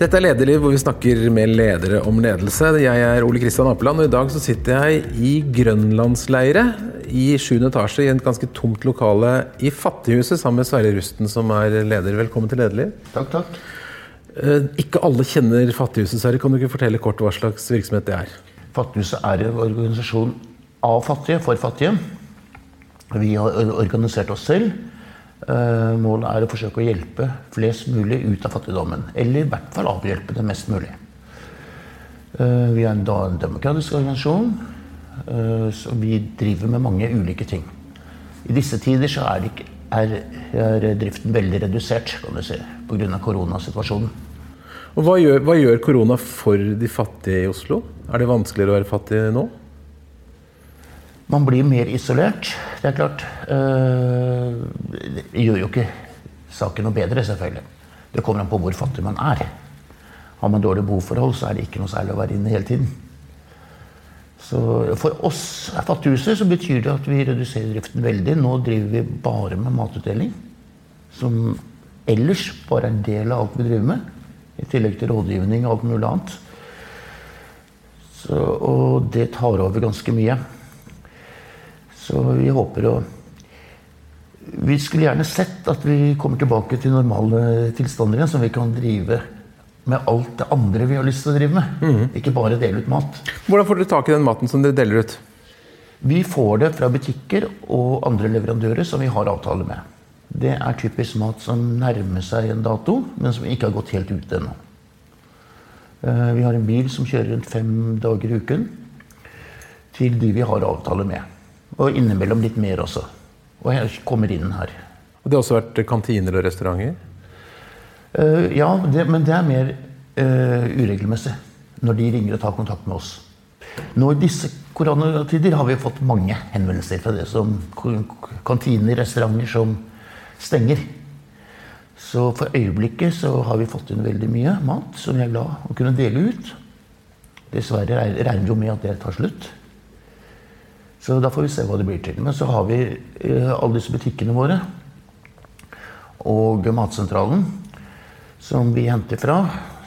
Dette er Lederliv, hvor vi snakker med ledere om ledelse. Jeg er Ole Kristian Apeland, og i dag så sitter jeg i grønlandsleire i 7. etasje i et ganske tomt lokale i Fattighuset sammen med Sverre Rusten, som er leder. Velkommen til Lederliv. Takk, takk. Eh, ikke alle kjenner Fattighuset, Sverre. Kan du ikke fortelle kort hva slags virksomhet det er? Fattighuset er en organisasjon av fattige for fattige. Vi har organisert oss selv. Eh, målet er å forsøke å hjelpe flest mulig ut av fattigdommen. Eller i hvert fall avhjelpe det mest mulig. Eh, vi er en demokratisk organisasjon, eh, så vi driver med mange ulike ting. I disse tider så er, ikke, er, er driften veldig redusert kan du si, pga. koronasituasjonen. Og hva gjør, hva gjør korona for de fattige i Oslo? Er det vanskeligere å være fattig nå? Man blir mer isolert, det er klart. Eh, det gjør jo ikke saken noe bedre, selvfølgelig. Det kommer an på hvor fattig man er. Har man dårlige boforhold, så er det ikke noe særlig å være inne hele tiden. Så for oss fattighuset så betyr det at vi reduserer driften veldig. Nå driver vi bare med matutdeling. Som ellers bare er en del av alt vi driver med. I tillegg til rådgivning og alt mulig annet. Så, og det tar over ganske mye. Så vi håper å Vi skulle gjerne sett at vi kommer tilbake til normale tilstander igjen, som vi kan drive med alt det andre vi har lyst til å drive med. Mm. Ikke bare dele ut mat. Hvordan får dere tak i den maten som dere deler ut? Vi får det fra butikker og andre leverandører som vi har avtale med. Det er typisk mat som nærmer seg en dato, men som ikke har gått helt ut ennå. Eh, vi har en bil som kjører rundt fem dager i uken til de vi har avtale med. Og innimellom litt mer også. Og jeg kommer inn her. Og Det har også vært kantiner og restauranter? Uh, ja, det, men det er mer uh, uregelmessig. Når de ringer og tar kontakt med oss. Nå i disse koronatider har vi fått mange henvendelser fra det som kantiner, restauranter som stenger. Så for øyeblikket så har vi fått inn veldig mye mat som vi er glad å kunne dele ut. Dessverre regner vi jo med at det tar slutt. Så da får vi se hva det blir til. Men så har vi eh, alle disse butikkene våre og Matsentralen som vi henter fra.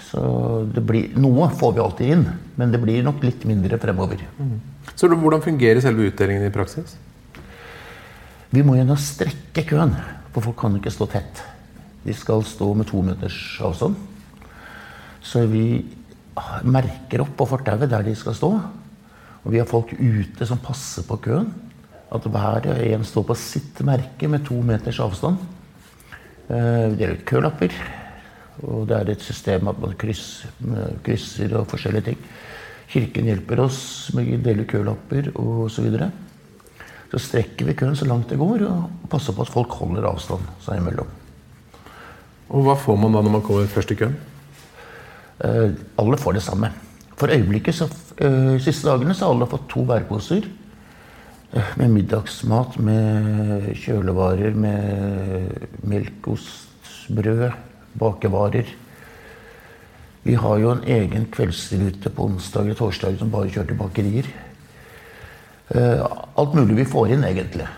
Så det blir, noe får vi alltid inn, men det blir nok litt mindre fremover. Mm. Så Hvordan fungerer selve utdelingen i praksis? Vi må gjennom strekke køen, for folk kan ikke stå tett. De skal stå med to meters avstand. Så vi merker opp på fortauet der de skal stå. Og vi har folk ute som passer på køen. At hver en står på sitt merke med to meters avstand. Eh, vi deler ut kølapper. Og det er et system at man krysser, krysser og forskjellige ting. Kirken hjelper oss med å dele kølapper osv. Så, videre. så strekker vi køen så langt det går, og passer på at folk holder avstand seg imellom. Og hva får man da når man kommer først i køen? Eh, alle får det samme. For øyeblikket, så, uh, siste dagene, så har alle fått to bæreposer. Uh, med middagsmat, med kjølevarer, med melk, ost, brød, bakevarer. Vi har jo en egen kveldsrute på onsdager og torsdager som bare kjører til bakerier. Uh, alt mulig vi får inn, egentlig.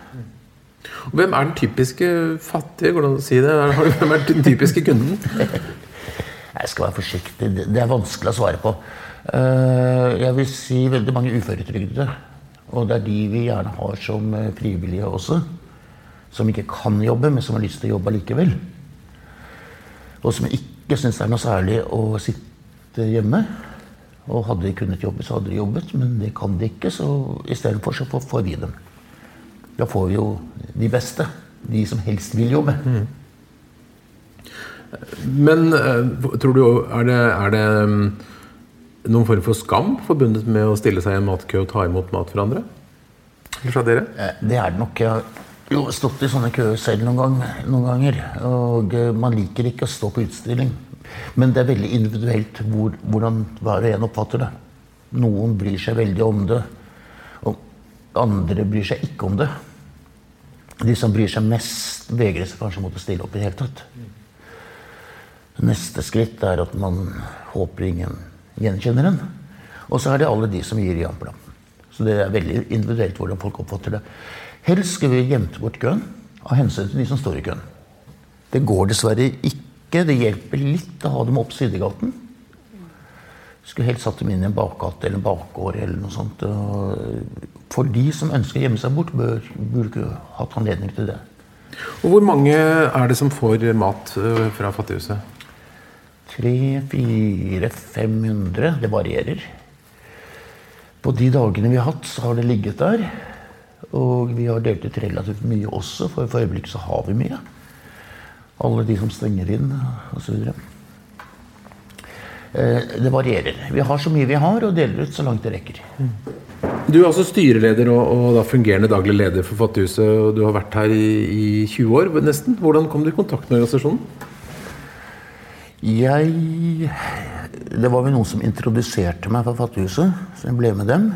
Hvem er den typiske fattige? Går det an å si det? Hvem er den typiske kunden? Jeg skal være forsiktig. Det er vanskelig å svare på. Eh, jeg vil si veldig mange uføretrygdede. Og det er de vi gjerne har som eh, frivillige også. Som ikke kan jobbe, men som har lyst til å jobbe likevel. Og som ikke syns det er noe særlig å sitte hjemme. Og hadde de kunnet jobbe, så hadde de jobbet, men det kan de ikke. Så istedenfor så får vi dem. Da får vi jo de beste. De som helst vil jobbe. Mm. Men eh, tror du Er det, er det mm, noen form for skam forbundet med å stille seg i en matkø og ta imot mat fra andre? Eller fra dere? Eh, det er det nok. Jeg har stått i sånne køer selv noen, gang, noen, ganger. Og eh, man liker ikke å stå på utstilling. Men det er veldig individuelt hvor, hvordan hver og en oppfatter det. Noen bryr seg veldig om det, og andre bryr seg ikke om det. De som bryr seg mest, vegrer seg kanskje mot å stille opp i det hele tatt. Neste skritt er at man håper ingen gjenkjenner den. Og så er det alle de som gir jampla. Så det er veldig individuelt hvordan folk oppfatter det. Helst skal vi gjemte bort køen av hensyn til de som står i køen. Det går dessverre ikke. Det hjelper litt å ha dem opp sidegaten. Skulle helst satt dem inn i en bakgate eller en bakgård eller noe sånt. For de som ønsker å gjemme seg bort, bør, burde hatt anledning til det. Og hvor mange er det som får mat eh, fra Fattighuset? 300-400-500. Det varierer. På de dagene vi har hatt, så har det ligget der. Og vi har delt ut relativt mye også, for for øyeblikket så har vi mye. Alle de som stenger inn, osv. Eh, Det varierer. Vi har så mye vi har, og deler ut så langt det rekker. Du er altså styreleder og, og da fungerende daglig leder for Fattighuset. og Du har vært her i, i 20 år nesten. Hvordan kom du i kontakt med organisasjonen? Jeg Det var vel noen som introduserte meg for Fattighuset, så jeg ble med dem.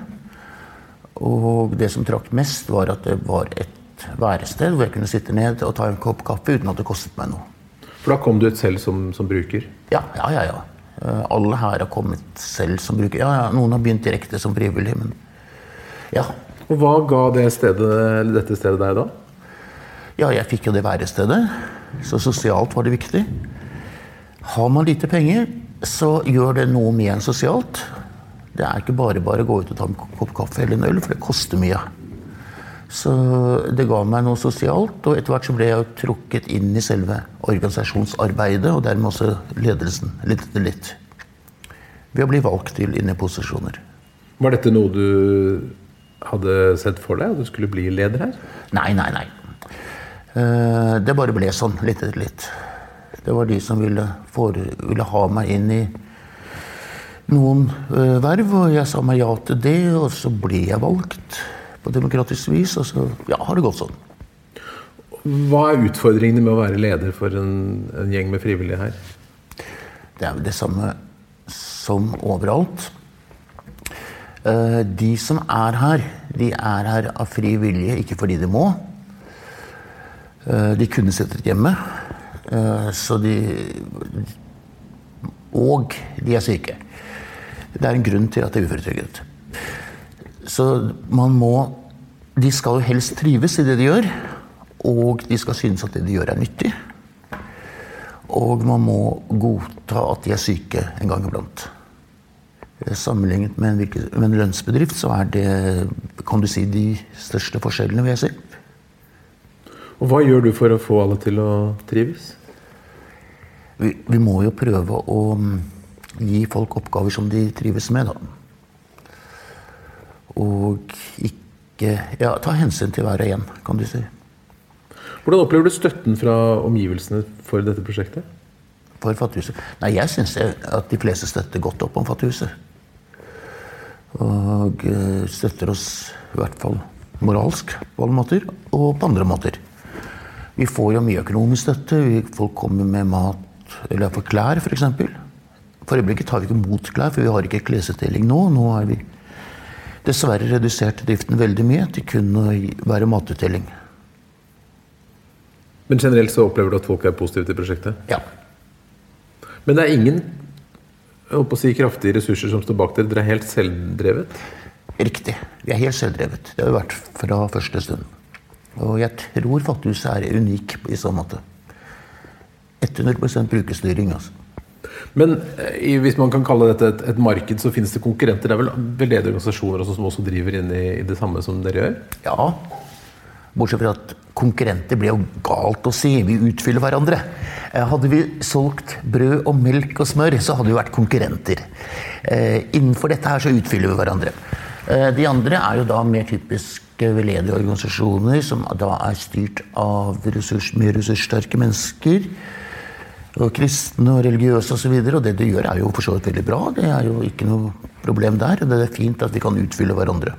Og det som trakk mest, var at det var et værested hvor jeg kunne sitte ned og ta en kopp kaffe uten at det kostet meg noe. For da kom du ut selv som, som bruker. Ja, ja, ja. ja. Eh, Alle her har kommet selv som bruker. Ja, ja, noen har begynt direkte som frivillig, men ja. Og hva ga det stedet, dette stedet deg da? Ja, jeg fikk jo det værestedet, så sosialt var det viktig. Har man lite penger, så gjør det noe med en sosialt. Det er ikke bare bare å gå ut og ta en kopp kaffe eller en øl, for det koster mye. Så det ga meg noe sosialt, og etter hvert så ble jeg jo trukket inn i selve organisasjonsarbeidet, og dermed også ledelsen, litt etter litt. Ved å bli valgt til inn i posisjoner. Var dette noe du hadde sett for deg, at du skulle bli leder her? Nei, nei, nei. Eh, Det bare ble sånn, litt etter litt. Det var de som ville, for, ville ha meg inn i noen uh, verv, og jeg sa meg ja til det, og så ble jeg valgt på demokratisk vis, og så ja, har det gått sånn. Hva er utfordringene med å være leder for en, en gjeng med frivillige her? Det er vel det samme som overalt. Uh, De som er her, de er her av fri vilje, ikke fordi de må. Uh, De kunne sittet hjemme, så de Og de er syke. Det er en grunn til at de er uføretrygdet. Så man må De skal jo helst trives i det de gjør, og de skal synes at det de gjør, er nyttig. Og man må godta at de er syke en gang iblant. Eh, Sammenlignet med en, virke- med en lønnsbedrift så er det kan du si, de største forskjellene, vil jeg si. Og hva gjør du for å få alle til å trives? Vi, vi må jo prøve å mm, gi folk oppgaver som de trives med, da. Og ikke ja, ta hensyn til hver og en, kan du si. Hvordan opplever du støtten fra omgivelsene for dette prosjektet? For Fattighuset. Nei, jeg syns at de fleste støtter godt opp om Fattighuset. Og eh, støtter oss i hvert fall moralsk på alle måter, og på andre måter. Vi får jo mye økonomisk støtte. Folk kommer med mat, eller for klær f.eks. For, øyeblikket tar vi ikke mot klær, for vi har ikke klesutdeling nå. Nå er vi dessverre redusert driften veldig mye til kun å være matutdeling. Men generelt så opplever du at folk er positive til prosjektet? Ja. Men det er ingen jeg på å si, kraftige ressurser som står bak dere? Dere er helt selvdrevet? Riktig. Vi er helt selvdrevet. Det har vi vært fra første stund. Og jeg tror Fattighuset er unik i så måte. 100 brukerstyring, altså. Men eh, hvis man kan kalle dette et, et marked, så finnes det konkurrenter. Det er vel veldedige organisasjoner også, som også driver inn i, i det samme som dere gjør? Ja. Bortsett fra at konkurrenter blir jo galt å si. Vi utfyller hverandre. Eh, Hadde vi solgt brød og melk og smør, så hadde vi vært konkurrenter. Eh, innenfor dette her så utfyller vi hverandre. De andre er jo da mer typiske veldedige organisasjoner, som da er styrt av ressurs, mer ressurssterke mennesker. Og kristne og religiøse osv. Og, så og det de gjør, er jo for så vidt veldig bra. Det er jo ikke noe problem der. og Det er fint at vi kan utfylle hverandre.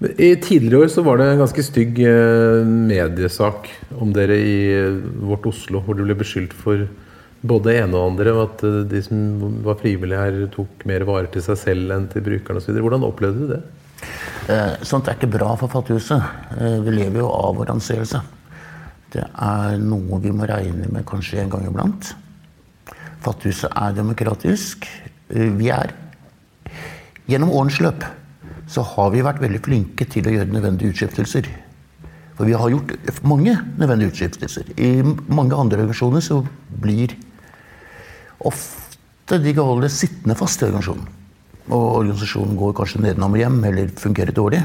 I Tidligere år så var det en ganske stygg eh, mediesak om dere i eh, Vårt Oslo, hvor du ble beskyldt for både det ene og andre, at eh, de som var frivillige her, tok mer varer til seg selv enn til brukerne osv. Hvordan opplevde du det? Eh, Sånt er ikke bra for Fattighuset. Vi lever jo av vår anseelse. Det er noe vi må regne med kanskje en gang iblant. Fattighuset er demokratisk. Vi er Gjennom årens løp så har vi vært veldig flinke til å gjøre nødvendige utskiftelser. For vi har gjort mange nødvendige utskiftelser. I mange andre organisasjoner så blir ofte de gale sittende fast i organisasjonen. Og organisasjonen går kanskje nedenom og hjem eller fungerer dårlig.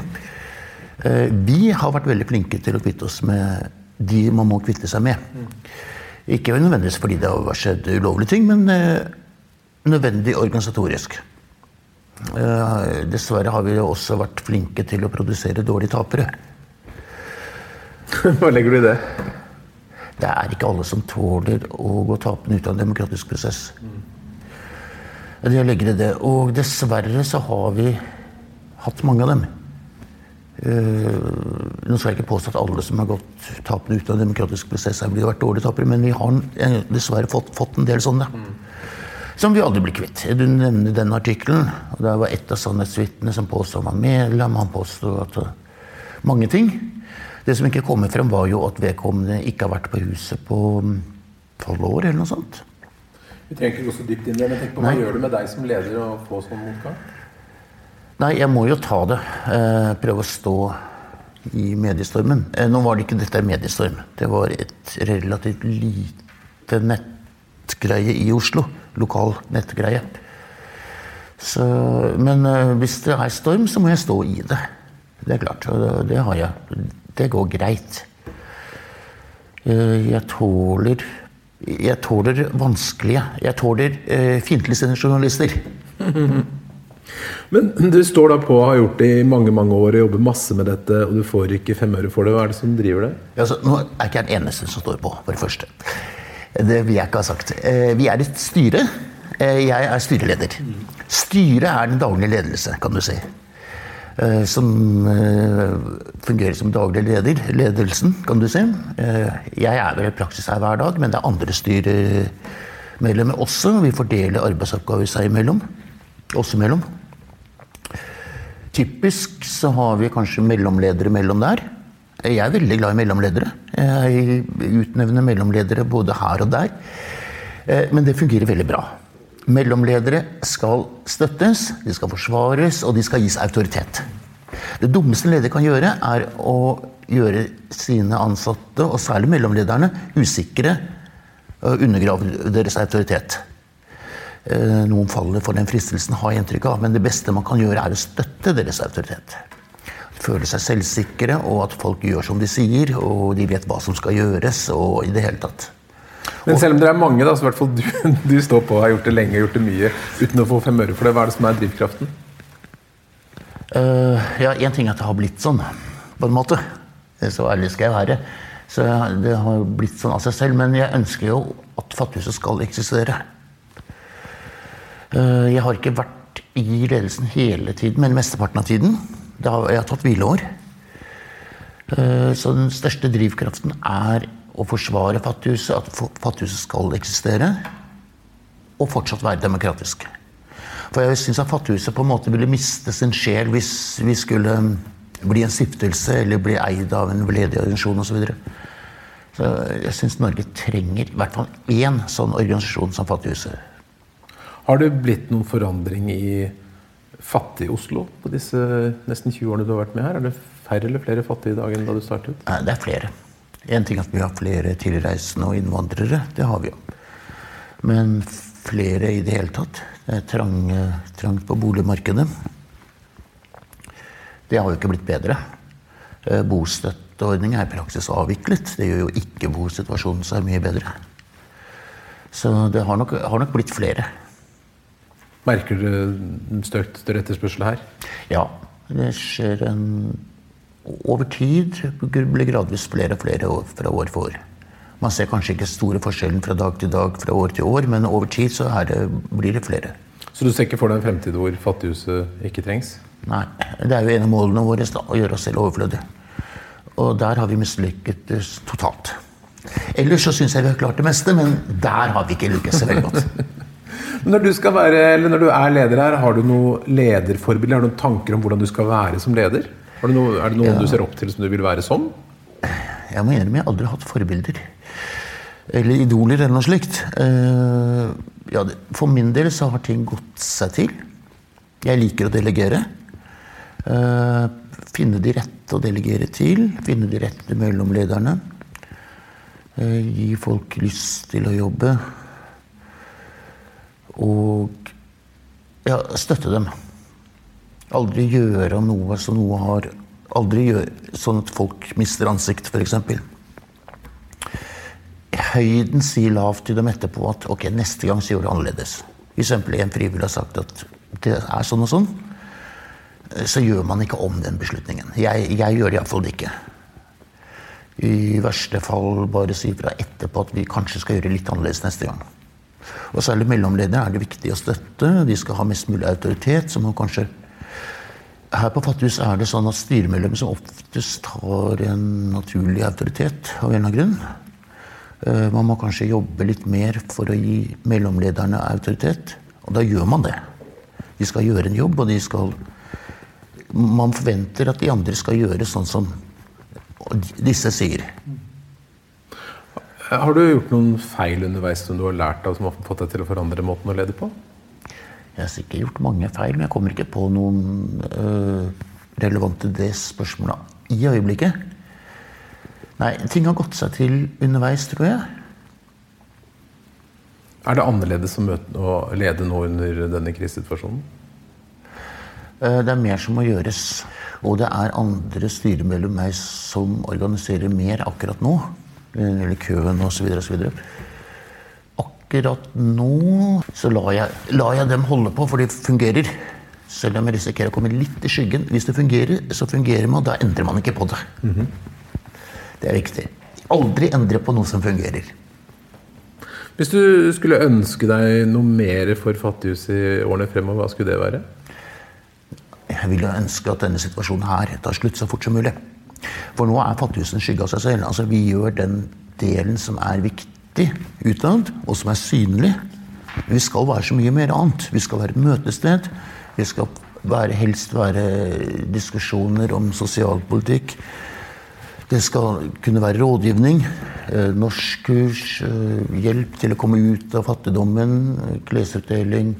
Eh, vi har vært veldig flinke til å kvitte oss med de man må kvitte seg med. Ikke nødvendigvis fordi det har skjedd ulovlige ting, men eh, nødvendig organisatorisk. Eh, dessverre har vi også vært flinke til å produsere dårlige tapere. Hva legger du i det? Det er ikke alle som tåler å gå tapende ut av en demokratisk prosess. Det legger i det. Og dessverre så har vi hatt mange av dem. Uh, nå skal jeg ikke påstå at alle som har gått tapende ut av en demokratisk prosess, har vært dårlige tapere, men vi har dessverre fått, fått en del sånne. Som vi aldri blir kvitt. Du nevner den artikkelen. og Det var ett av sannhetsvitnene som påstod han var medlem. Han påstod at mange ting. Det som ikke kommer frem, var jo at vedkommende ikke har vært på huset på mm, tolv år, eller noe sånt. Vi trenger ikke gå så dypt inn i det, men tenk på hva Nei. gjør det med deg som leder å få sånn motgang? Nei, jeg må jo ta det. Eh, prøve å stå i mediestormen. Eh, nå var det ikke dette mediestorm. Det var et relativt lite nettgreie i Oslo. Lokal nettgreie. Så, men eh, hvis det er storm, så må jeg stå i det. Det er klart. Og det har jeg det går greit. Jeg tåler Jeg tåler vanskelige Jeg tåler fiendtligsinnede journalister. Men du står da på og har gjort det i mange mange år og jobber masse med dette, og du får ikke fem øre for det. Hva er det som driver det? Altså, nå er ikke jeg den eneste som står på, for det første. Det vil jeg ikke ha sagt. Eh, vi er et styre. Jeg er styreleder. Styret er den daglige ledelse, kan du si. Eh, som eh, fungerer som daglig leder. Ledelsen, kan du si. Eh, jeg er vel i praksis her hver dag, men det er andre styremedlemmer også. Vi fordeler arbeidsoppgaver seg imellom. Oss imellom. Typisk så har vi kanskje mellomledere mellom der. Jeg er veldig glad i mellomledere. Jeg utnevner mellomledere både her og der. Men det fungerer veldig bra. Mellomledere skal støttes, de skal forsvares, og de skal gis autoritet. Det dummeste leder kan gjøre, er å gjøre sine ansatte, og særlig mellomlederne, usikre og undergrave deres autoritet. Eh, noen faller for den fristelsen, har jeg inntrykk av, men det beste man kan gjøre, er å støtte deres autoritet. Føle seg selvsikre, og at folk gjør som de sier, og de vet hva som skal gjøres, og i det hele tatt. Men selv om dere er mange, da, så i hvert fall du, du står på og har gjort det lenge gjort det mye uten å få fem øre for det, hva er det som er drivkraften? Uh, ja, én ting er at det har blitt sånn, på en måte. Så ærlig skal jeg være. Så det har blitt sånn av seg selv. Men jeg ønsker jo at Fattighuset skal eksistere. Uh, jeg har ikke vært i ledelsen hele tiden, men mesteparten av tiden. Jeg har tatt hvileår. Uh, så den største drivkraften er å forsvare Fattighuset, at Fattighuset skal eksistere, og fortsatt være demokratisk. For jeg syns at Fattighuset på en måte ville miste sin sjel hvis vi skulle um, bli en stiftelse eller bli eid av en veldedig organisasjon osv. Så, videre. så jeg syns Norge trenger i hvert fall én sånn organisasjon som Fattighuset. Har det blitt noen forandring i Fattig-Oslo på disse nesten 20 årene du har vært med her? Er det færre eller flere fattige i dag enn da du startet? Det er flere. En ting er at vi har flere tilreisende og innvandrere. Det har vi jo. Men flere i det hele tatt. Det er trang, trangt på boligmarkedet. Det har jo ikke blitt bedre. Eh, bostøtteordningen er i praksis avviklet. Det gjør jo ikke bosituasjonen seg mye bedre. Så det har nok, har nok blitt flere. Merker du større etterspørsel her? Ja. Det skjer en over tid blir gradvis flere og flere år, fra år for år. Man ser kanskje ikke store forskjellen fra dag til dag, fra år til år, men over tid så det, blir det flere. Så du ser ikke for deg en fremtid hvor Fattighuset ikke trengs? Nei. Det er jo en av målene våre å gjøre oss selv overflødige. Og der har vi mislykket totalt. Ellers så syns jeg vi har klart det meste, men der har vi ikke lykkes så veldig godt. når, du være, når du er leder her, har du noe lederforbilde? Har du noen tanker om hvordan du skal være som leder? Det noe, er det noen ja. du ser opp til som du vil være sånn? Jeg må innrømme jeg har aldri hatt forbilder. Eller idoler eller noe slikt. Uh, ja, for min del så har ting gått seg til. Jeg liker å delegere. Uh, finne de rette å delegere til. Finne de rette mellomlederne. Uh, gi folk lyst til å jobbe. Og ja, støtte dem. Aldri gjøre noe som noe har Aldri gjøre sånn at folk mister ansikt, f.eks. Høyden sier lavt til dem etterpå at ok, neste gang så gjør du annerledes. F.eks. en frivillig har sagt at det er sånn og sånn. Så gjør man ikke om den beslutningen. Jeg, jeg gjør det iallfall ikke. I verste fall bare si fra etterpå at vi kanskje skal gjøre det litt annerledes neste gang. Og særlig mellomledere er det viktig å støtte. De skal ha mest mulig autoritet. så kanskje her på Fattighus er det sånn at styremedlemmer som oftest har en naturlig autoritet av en eller annen grunn. Eh, man må kanskje jobbe litt mer for å gi mellomlederne autoritet. Og da gjør man det. De skal gjøre en jobb, og de skal Man forventer at de andre skal gjøre sånn som disse sier. Har du gjort noen feil underveis som du har lært av som har fått deg til å forandre måten å lede på? Jeg har sikkert gjort mange feil, men jeg kommer ikke på noen øh, relevante det spørsmålet i øyeblikket. Nei, ting har gått seg til underveis, tror jeg. Er det annerledes å lede nå under denne krisesituasjonen? Eh, det er mer som må gjøres. Og det er andre styremedlemmer meg som organiserer mer akkurat nå. Eller køen osv. osv akkurat nå så lar jeg, lar jeg, dem holde på, for de fungerer. Selv om jeg risikerer å komme litt i skyggen. Hvis det fungerer, så fungerer man. Da endrer man ikke på det. Mm -hmm. Det er viktig. Aldri endre på noe som fungerer. Hvis du skulle ønske deg noe mer for Fattighuset i årene fremover, hva skulle det være? Jeg vil ønske at denne situasjonen her tar slutt så fort som mulig. For nå er Fattighuset en skygge av seg selv. Altså, vi gjør den delen som er viktig utad, og som er synlig. Vi skal være så mye mer annet. Vi skal være et møtested. Vi skal være, helst være diskusjoner om sosialpolitikk. Det skal kunne være rådgivning, eh, norskkurs, eh, hjelp til å komme ut av fattigdommen, klesutdeling.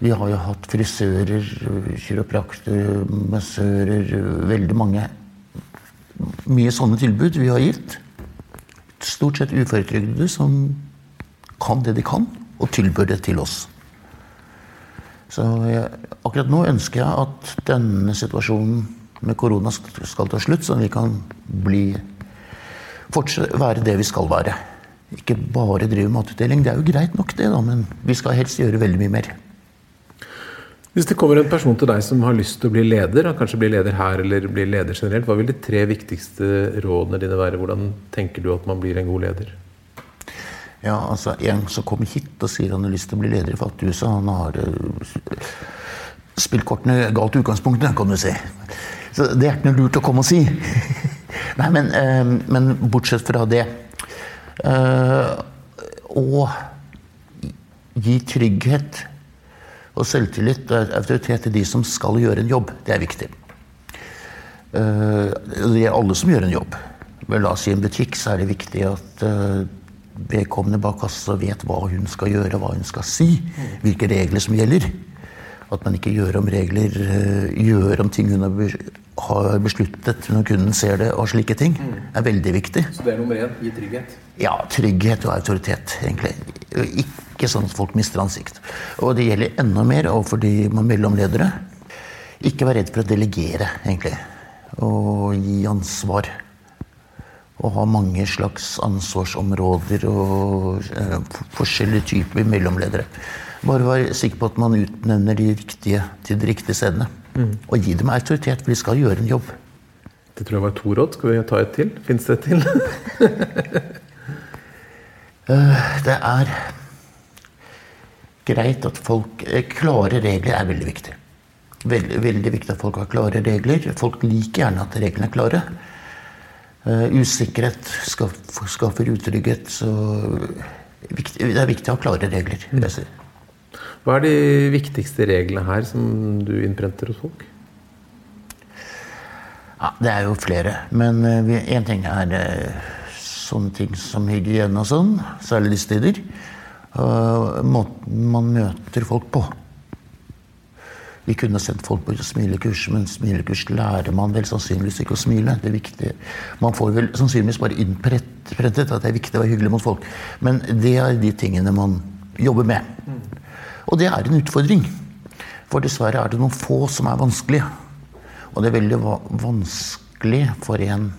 Vi har jo hatt frisører, kiropraktorer, massører Veldig mange. Mye sånne tilbud vi har gitt stort sett uføretrygdede som kan det de kan, og tilbyr det til oss. Så jeg, akkurat nå ønsker jeg at denne situasjonen med korona skal ta slutt, sånn at vi kan bli være det vi skal være. Ikke bare drive matutdeling. Det er jo greit nok, det, da, men vi skal helst gjøre veldig mye mer. Hvis det kommer en person til deg som har lyst til å bli leder, kanskje bli leder her eller bli leder generelt, hva vil de tre viktigste rådene dine være? Hvordan tenker du at man blir en god leder? Ja, altså En som kommer hit og sier han har lyst til å bli leder i Fattighuset, han har uh, spilt kortene galt utgangspunkt, kan du si. Så det er ikke noe lurt å komme og si. Nei, men, uh, men, bortsett fra det uh, Å gi trygghet og selvtillit og autoritet til de som skal gjøre en jobb. Det er viktig. Eh, det er alle som gjør en jobb. Men la oss si en butikk, så er det viktig at eh, vedkommende bak kassa vet hva hun skal gjøre, hva hun skal si. Hvilke regler som gjelder. At man ikke gjør om regler, eh, gjør om ting hun har besluttet når kunden ser det, og slike ting. er veldig viktig. Så det er nummer én? Gi trygghet? Ja, trygghet og autoritet, egentlig. Ikke sånn at folk mister ansikt. Og det gjelder enda mer overfor de mellomledere. Ikke vær redd for å delegere, egentlig. Og gi ansvar. Og ha mange slags ansvarsområder og eh, forskjellige typer mellomledere. Bare vær sikker på at man utnevner de riktige til de riktige stedene. Mm. Og gi dem autoritet, for de skal gjøre en jobb. Det tror jeg var to råd. Skal vi ta et til? Fins det et til? Eh, det er greit at folk eh, Klare regler er veldig viktig. Veldig, veldig viktig at folk har klare regler. Folk liker gjerne at reglene er klare. Uh, usikkerhet skaffer utrygghet. Så det er viktig å ha klare regler. Mm. Hva er de viktigste reglene her som du innprenter hos folk? Ja, Det er jo flere. Men én uh, ting er uh, sånne ting som hygiene og sånn, særlig disse tider. Uh, måten man møter folk på. Vi kunne sendt folk på smilekurs, men smilekurs lærer man vel sannsynligvis ikke å smile. Det er viktig. Man får vel sannsynligvis bare innprentet at det er viktig å være hyggelig mot folk. Men det er de tingene man jobber med. Og det er en utfordring. For dessverre er det noen få som er vanskelige. Og det er veldig vanskelig for en,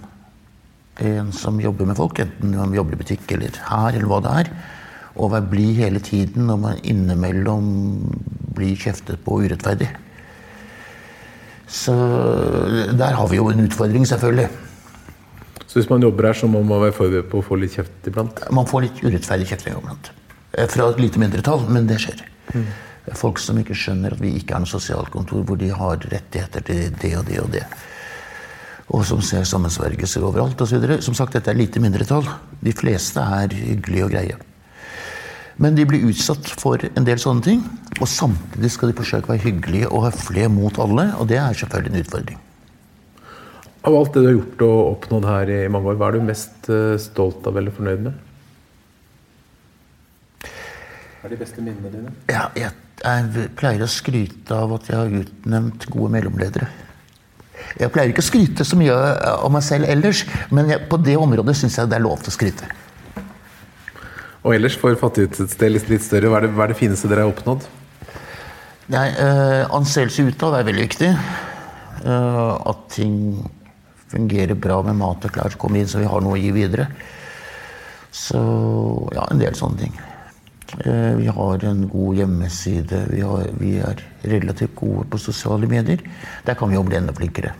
en som jobber med folk, enten man jobber i butikk eller her, eller hva det er, å være blid hele tiden når man innimellom blir kjeftet på urettferdig. Så der har vi jo en utfordring, selvfølgelig. Så hvis man jobber her, så må man være forberedt på å få litt kjeft iblant? Man får litt urettferdig kjefting iblant. Eh, fra et lite mindretall, men det skjer. Mm. Folk som ikke skjønner at vi ikke er noe sosialkontor hvor de har rettigheter til det og det og det. Og som ser sammensvergelser overalt osv. Som sagt, dette er lite mindretall. De fleste er hyggelige og greie. Men de blir utsatt for en del sånne ting. Og samtidig skal de forsøke å være hyggelige og høflige mot alle. Og det er selvfølgelig en utfordring. Av alt det du har gjort og oppnådd her i mange år, hva er du mest eh, stolt av eller fornøyd med? Hva er de beste minnene dine? Ja, jeg, jeg, pleier å skryte av at jeg har utnevnt gode mellomledere. Jeg pleier ikke å skryte så mye av meg selv ellers, men jeg, på det området syns jeg det er lov til å skryte. Og ellers, for Fattighusets del litt, litt større, hva er, det, hva er, det, fineste dere har oppnådd? Nei, eh, Anseelse utad er veldig viktig. Eh, at ting fungerer bra med mat og klær som kommer inn, så vi har noe å gi videre. Så ja, en del sånne ting. Eh, vi har en god hjemmeside. Vi, har, vi, er relativt gode på sosiale medier. Der kan vi jo bli enda flinkere.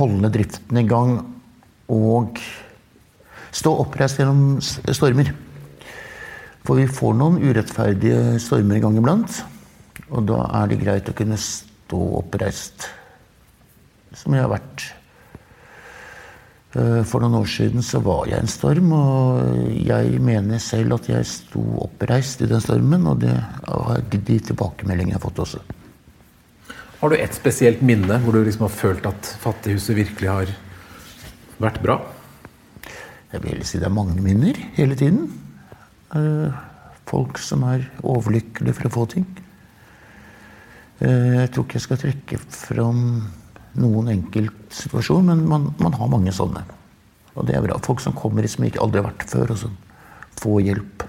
Holde driften i gang og stå oppreist gjennom stormer. For vi får noen urettferdige stormer i gang iblant. Og da er det greit å kunne stå oppreist som jeg har vært. Eh, for noen år siden så var jeg en storm, og jeg mener selv at jeg sto oppreist i den stormen. Og det har de tilbakemeldingene jeg har fått også. Har du et spesielt minne hvor du liksom har følt at Fattighuset virkelig har vært bra? Jeg vil si det er mange minner hele tiden. Eh, folk som er overlykkelige for å få ting. Eh, jeg tror ikke jeg skal trekke fram noen enkelt situasjon, men man, man, har mange sånne. Og det er bra. Folk som kommer som ikke aldri har vært før, og som får hjelp.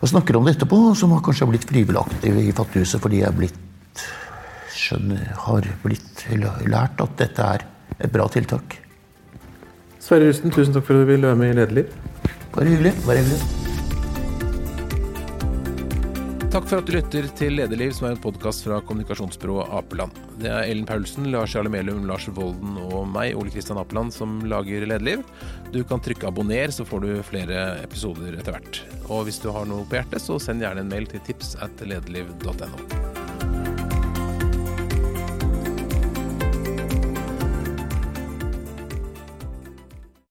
Og snakker om det etterpå, som kanskje har blitt frivillig i Fattighuset fordi jeg blitt, skjønner, har blitt lært at dette er et bra tiltak. Sverre Rusten, tusen takk for at du ville være med i Lederliv. Bare hyggelig. Bare hyggelig. Takk for at du lytter til Lederliv, som er en podkast fra kommunikasjonsbyrået Apeland. Det er Ellen Paulsen, Lars Jarle Melum, Lars Volden og meg, Ole Kristian Apeland, som lager Lederliv. Du kan trykke abonner, så får du flere episoder etter hvert. Og hvis du har noe på hjertet, så send gjerne en mail til tips at lederliv.no.